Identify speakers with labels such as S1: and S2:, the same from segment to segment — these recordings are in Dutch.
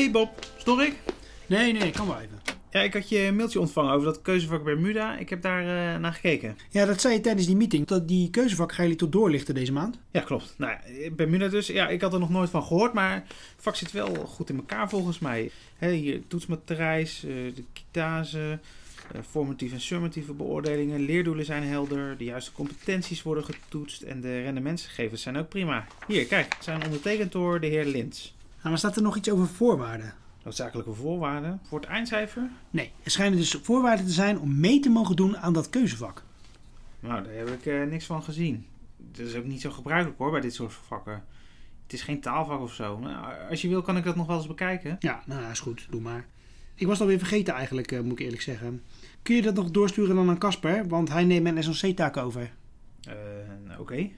S1: Hey Bob, stoor ik?
S2: Nee, nee, kan wel even.
S1: Ja, ik had je een mailtje ontvangen over dat keuzevak Bermuda. Ik heb daar eh, naar gekeken.
S2: Ja, dat zei je tijdens die meeting. Dat die keuzevak gaan jullie tot doorlichten deze maand.
S1: Ja, klopt. Nou, Bermuda dus. Ja, ik had er nog nooit van gehoord, maar het vak zit wel goed in elkaar volgens mij. Hè, hier toetsmatrijs, eh de kitase, eh, formatieve en summatieve beoordelingen. Leerdoelen zijn helder, de juiste competenties worden getoetst en de rendementsgegevens zijn ook prima. Hier, kijk, het zijn ondertekend door de heer Lins.
S2: Maar staat er nog iets over voorwaarden?
S1: Noodzakelijke voorwaarden voor het eindcijfer?
S2: Nee, er schijnen dus voorwaarden te zijn om mee te mogen doen aan dat keuzevak.
S1: Nou, daar heb ik eh, niks van gezien. Dat is ook niet zo gebruikelijk hoor, bij dit soort vakken. Het is geen taalvak of zo. Nou, als je wil, kan ik dat nog wel eens bekijken.
S2: Ja, nou, is goed. Doe maar. Ik was het alweer vergeten eigenlijk, eh, moet ik eerlijk zeggen. Kun je dat nog doorsturen dan aan Casper? Want hij neemt mijn SLC-taak over.
S1: Eh, nou, oké.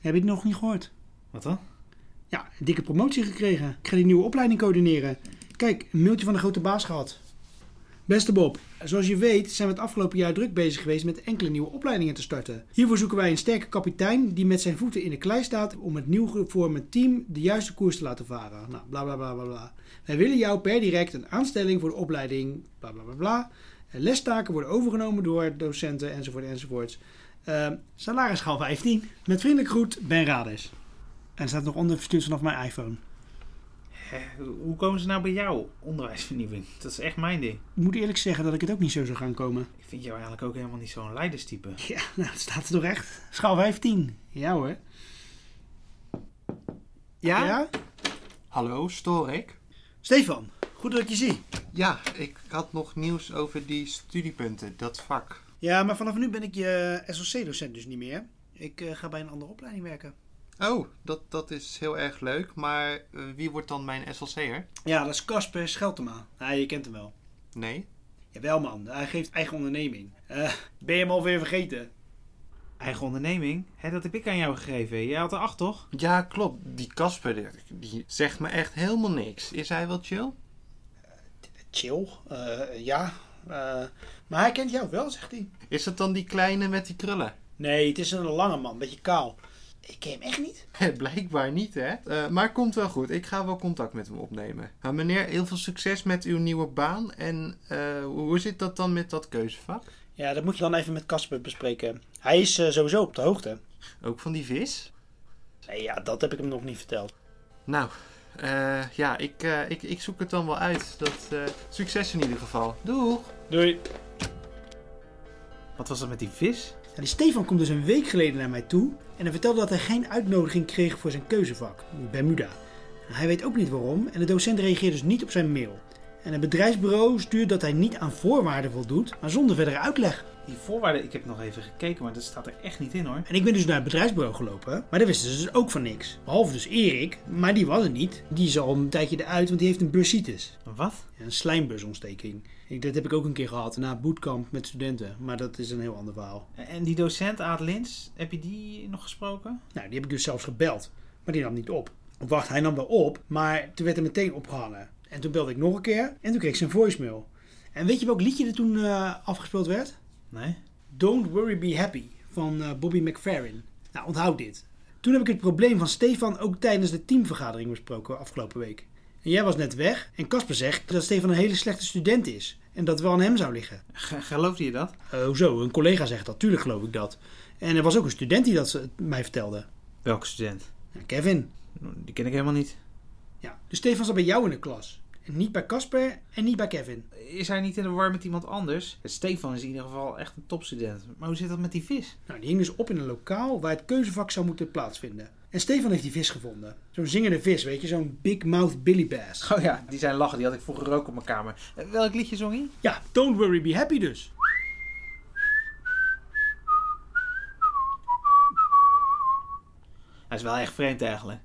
S2: Heb je het nog niet gehoord?
S1: Wat dan?
S2: Ja, een dikke promotie gekregen. Ik ga die nieuwe opleiding coördineren. Kijk, een mailtje van de grote baas gehad. Beste Bob, zoals je weet zijn we het afgelopen jaar druk bezig geweest met enkele nieuwe opleidingen te starten. Hiervoor zoeken wij een sterke kapitein die met zijn voeten in de klei staat om het nieuw gevormde team de juiste koers te laten varen. Nou, bla bla bla bla. Wij willen jou per direct een aanstelling voor de opleiding, bla bla bla bla. En lestaken worden overgenomen door docenten enzovoort enzovoort. Uh, salarisschaal 15. Met vriendelijk groet, Ben Rades. En er staat nog onder verstuurd vanaf mijn iPhone.
S1: Hè, hoe komen ze nou bij jou, onderwijsvernieuwing? Dat is echt mijn ding.
S2: Ik moet eerlijk zeggen dat ik het ook niet zo zou gaan komen.
S1: Ik vind jou eigenlijk ook helemaal niet zo'n leiderstype.
S2: Ja, nou, het staat er toch echt. Schaal 15. Ja hoor.
S3: Ja? Hallo, stoor ik?
S2: Stefan, goed dat ik je zie.
S3: Ja, ik had nog nieuws over die studiepunten, dat vak.
S2: Ja, maar vanaf nu ben ik je SLC-docent dus niet meer. Ik eh, ga bij een andere opleiding werken.
S3: Oh, dat, dat is heel erg leuk, maar eh, wie wordt dan mijn SLC'er?
S2: Ja, dat is Casper Scheltema. Ja, je kent hem wel.
S3: Nee?
S2: Jawel man, hij geeft eigen onderneming. Eh, ben je hem alweer vergeten?
S1: Eigen onderneming? Hè, dat heb ik aan jou gegeven. Jij had er acht, toch?
S3: Ja, klopt. Die Casper, die, die zegt me echt helemaal niks. Is hij wel chill?
S2: Chill, eh, ja. Eh, maar hij kent jou wel, zegt hij.
S3: Is dat dan die kleine met die krullen?
S2: Nee, het is een lange man, beetje kaal. Ik ken hem echt niet.
S3: Blijkbaar niet, hè? Eh, maar komt wel goed. Ik ga wel contact met hem opnemen. Nou, meneer, heel veel succes met uw nieuwe baan. En eh, hoe zit dat dan met dat keuzevak?
S2: Ja, dat moet je dan even met Casper bespreken. Hij is eh, sowieso op de hoogte.
S3: Ook van die vis?
S2: Nee, ja, dat heb ik hem nog niet verteld.
S3: Nou, eh, ja, ik, eh, ik, ik zoek het dan wel uit. Dat, eh, succes in ieder geval. Doeg!
S2: Doei.
S1: Wat was dat met die vis?
S2: Die Stefan komt dus een week geleden naar mij toe en hij vertelde dat hij geen uitnodiging kreeg voor zijn keuzevak, Bermuda. Hij weet ook niet waarom en de docent reageert dus niet op zijn mail. En het bedrijfsbureau stuurt dat hij niet aan voorwaarden voldoet, maar zonder verdere uitleg.
S1: Die voorwaarden, ik heb nog even gekeken, maar dat staat er echt niet in hoor.
S2: En ik ben dus naar het bedrijfsbureau gelopen, maar daar wisten ze dus ook van niks. Behalve dus Erik, maar die was er niet. Die is al een tijdje eruit, want die heeft een bursitis.
S1: Wat?
S2: Een slijmbusontsteking. Ik, dat heb ik ook een keer gehad na bootcamp met studenten, maar dat is een heel ander verhaal.
S1: En die docent Aad Lins, heb je die nog gesproken?
S2: Nou, die heb ik dus zelfs gebeld, maar die nam niet op. Wacht, hij nam wel op, maar toen werd hij meteen opgehangen. En toen belde ik nog een keer en toen kreeg ik zijn voicemail. En weet je welk liedje er toen eh, afgespeeld werd?
S1: Nee?
S2: Don't Worry Be Happy van eh, Bobby McFerrin. Nou, onthoud dit. Toen heb ik het probleem van Stefan ook tijdens de teamvergadering besproken afgelopen week. En jij was net weg en Casper zegt dat Stefan een hele slechte student is. En dat het wel aan hem zou liggen.
S1: G- geloofde je dat?
S2: Eh, hoezo? Een collega zegt dat. Tuurlijk geloof ik dat. En er was ook een student die dat mij vertelde.
S1: Welke student?
S2: Kevin.
S1: Die ken ik helemaal niet.
S2: Ja. Dus Stefan zat bij jou in de klas. En niet bij Casper en niet bij Kevin.
S1: Is hij niet in de war met iemand anders? Stefan is in ieder geval echt een topstudent. Maar hoe zit dat met die vis?
S2: Nou, die hing dus op in een lokaal waar het keuzevak zou moeten plaatsvinden. En Stefan heeft die vis gevonden. Zo'n zingende vis, weet je, zo'n big mouth billy bass.
S1: Oh ja, die zijn lachen. Die had ik vroeger ook op mijn kamer. Eh, welk liedje zong hij?
S2: Ja, don't worry, be happy dus.
S1: Hij is wel echt vreemd eigenlijk.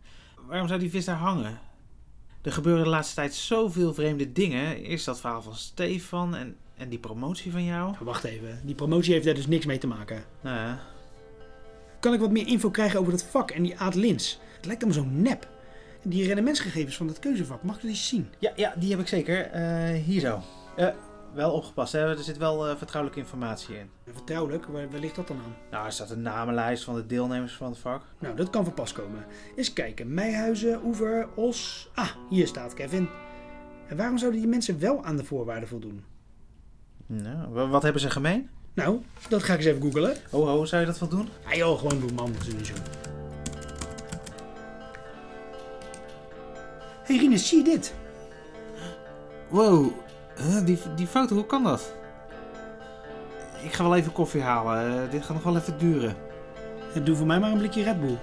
S1: Waarom zou die vis daar hangen? Er gebeuren de laatste tijd zoveel vreemde dingen. Eerst dat verhaal van Stefan en, en die promotie van jou.
S2: Wacht even, die promotie heeft daar dus niks mee te maken.
S1: Nou ja,
S2: Kan ik wat meer info krijgen over dat vak en die Aad Lins? Het lijkt allemaal zo nep. Die rendementsgegevens van dat keuzevak, mag ik dat eens zien?
S1: ja, ja die heb ik zeker. Eh, hier zo. Eh, wel opgepast, hè? er zit wel eh, vertrouwelijke informatie in.
S2: Vertrouwelijk, waar, waar ligt dat dan aan?
S1: Nou, er staat een namenlijst van de deelnemers van het vak.
S2: Nou, dat kan van pas komen. Eens kijken. Meijhuizen, Oever, Os. Ah, hier staat Kevin. En waarom zouden die mensen wel aan de voorwaarden voldoen?
S1: Nou, wa- wat hebben ze gemeen?
S2: Nou, dat ga ik eens even googelen.
S1: Oh, oh, zou je dat wel doen?
S2: Ah joh, gewoon doen man, dat is niet zo. Hé hey, Rinus, zie je dit?
S1: Wow, huh, die, die foto, hoe kan dat? Ik ga wel even koffie halen. eh, dit gaat nog wel even duren.
S2: Ja, Doe voor mij maar een blikje Red Bull.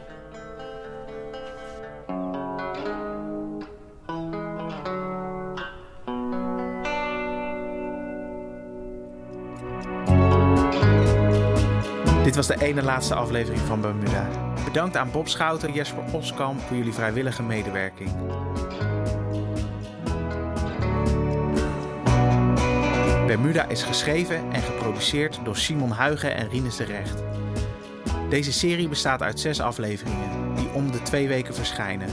S1: Dit was de ene laatste aflevering van Bermuda. Bedankt aan Bob Schouten en Jesper Oskamp voor jullie vrijwillige medewerking. Bermuda is geschreven en geproduceerd door Simon Huigen en Rinus de Recht. Deze serie bestaat uit zes afleveringen, die om de twee weken verschijnen.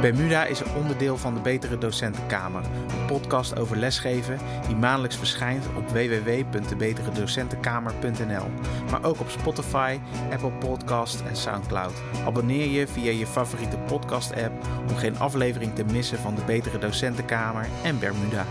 S1: Bermuda is een onderdeel van de Betere Docentenkamer, een podcast over lesgeven die maandelijks verschijnt op www.debeteredocentenkamer.nl, maar ook op Spotify, Apple Podcast en SoundCloud. Abonneer je via je favoriete podcast-app om geen aflevering te missen van de Betere Docentenkamer en Bermuda.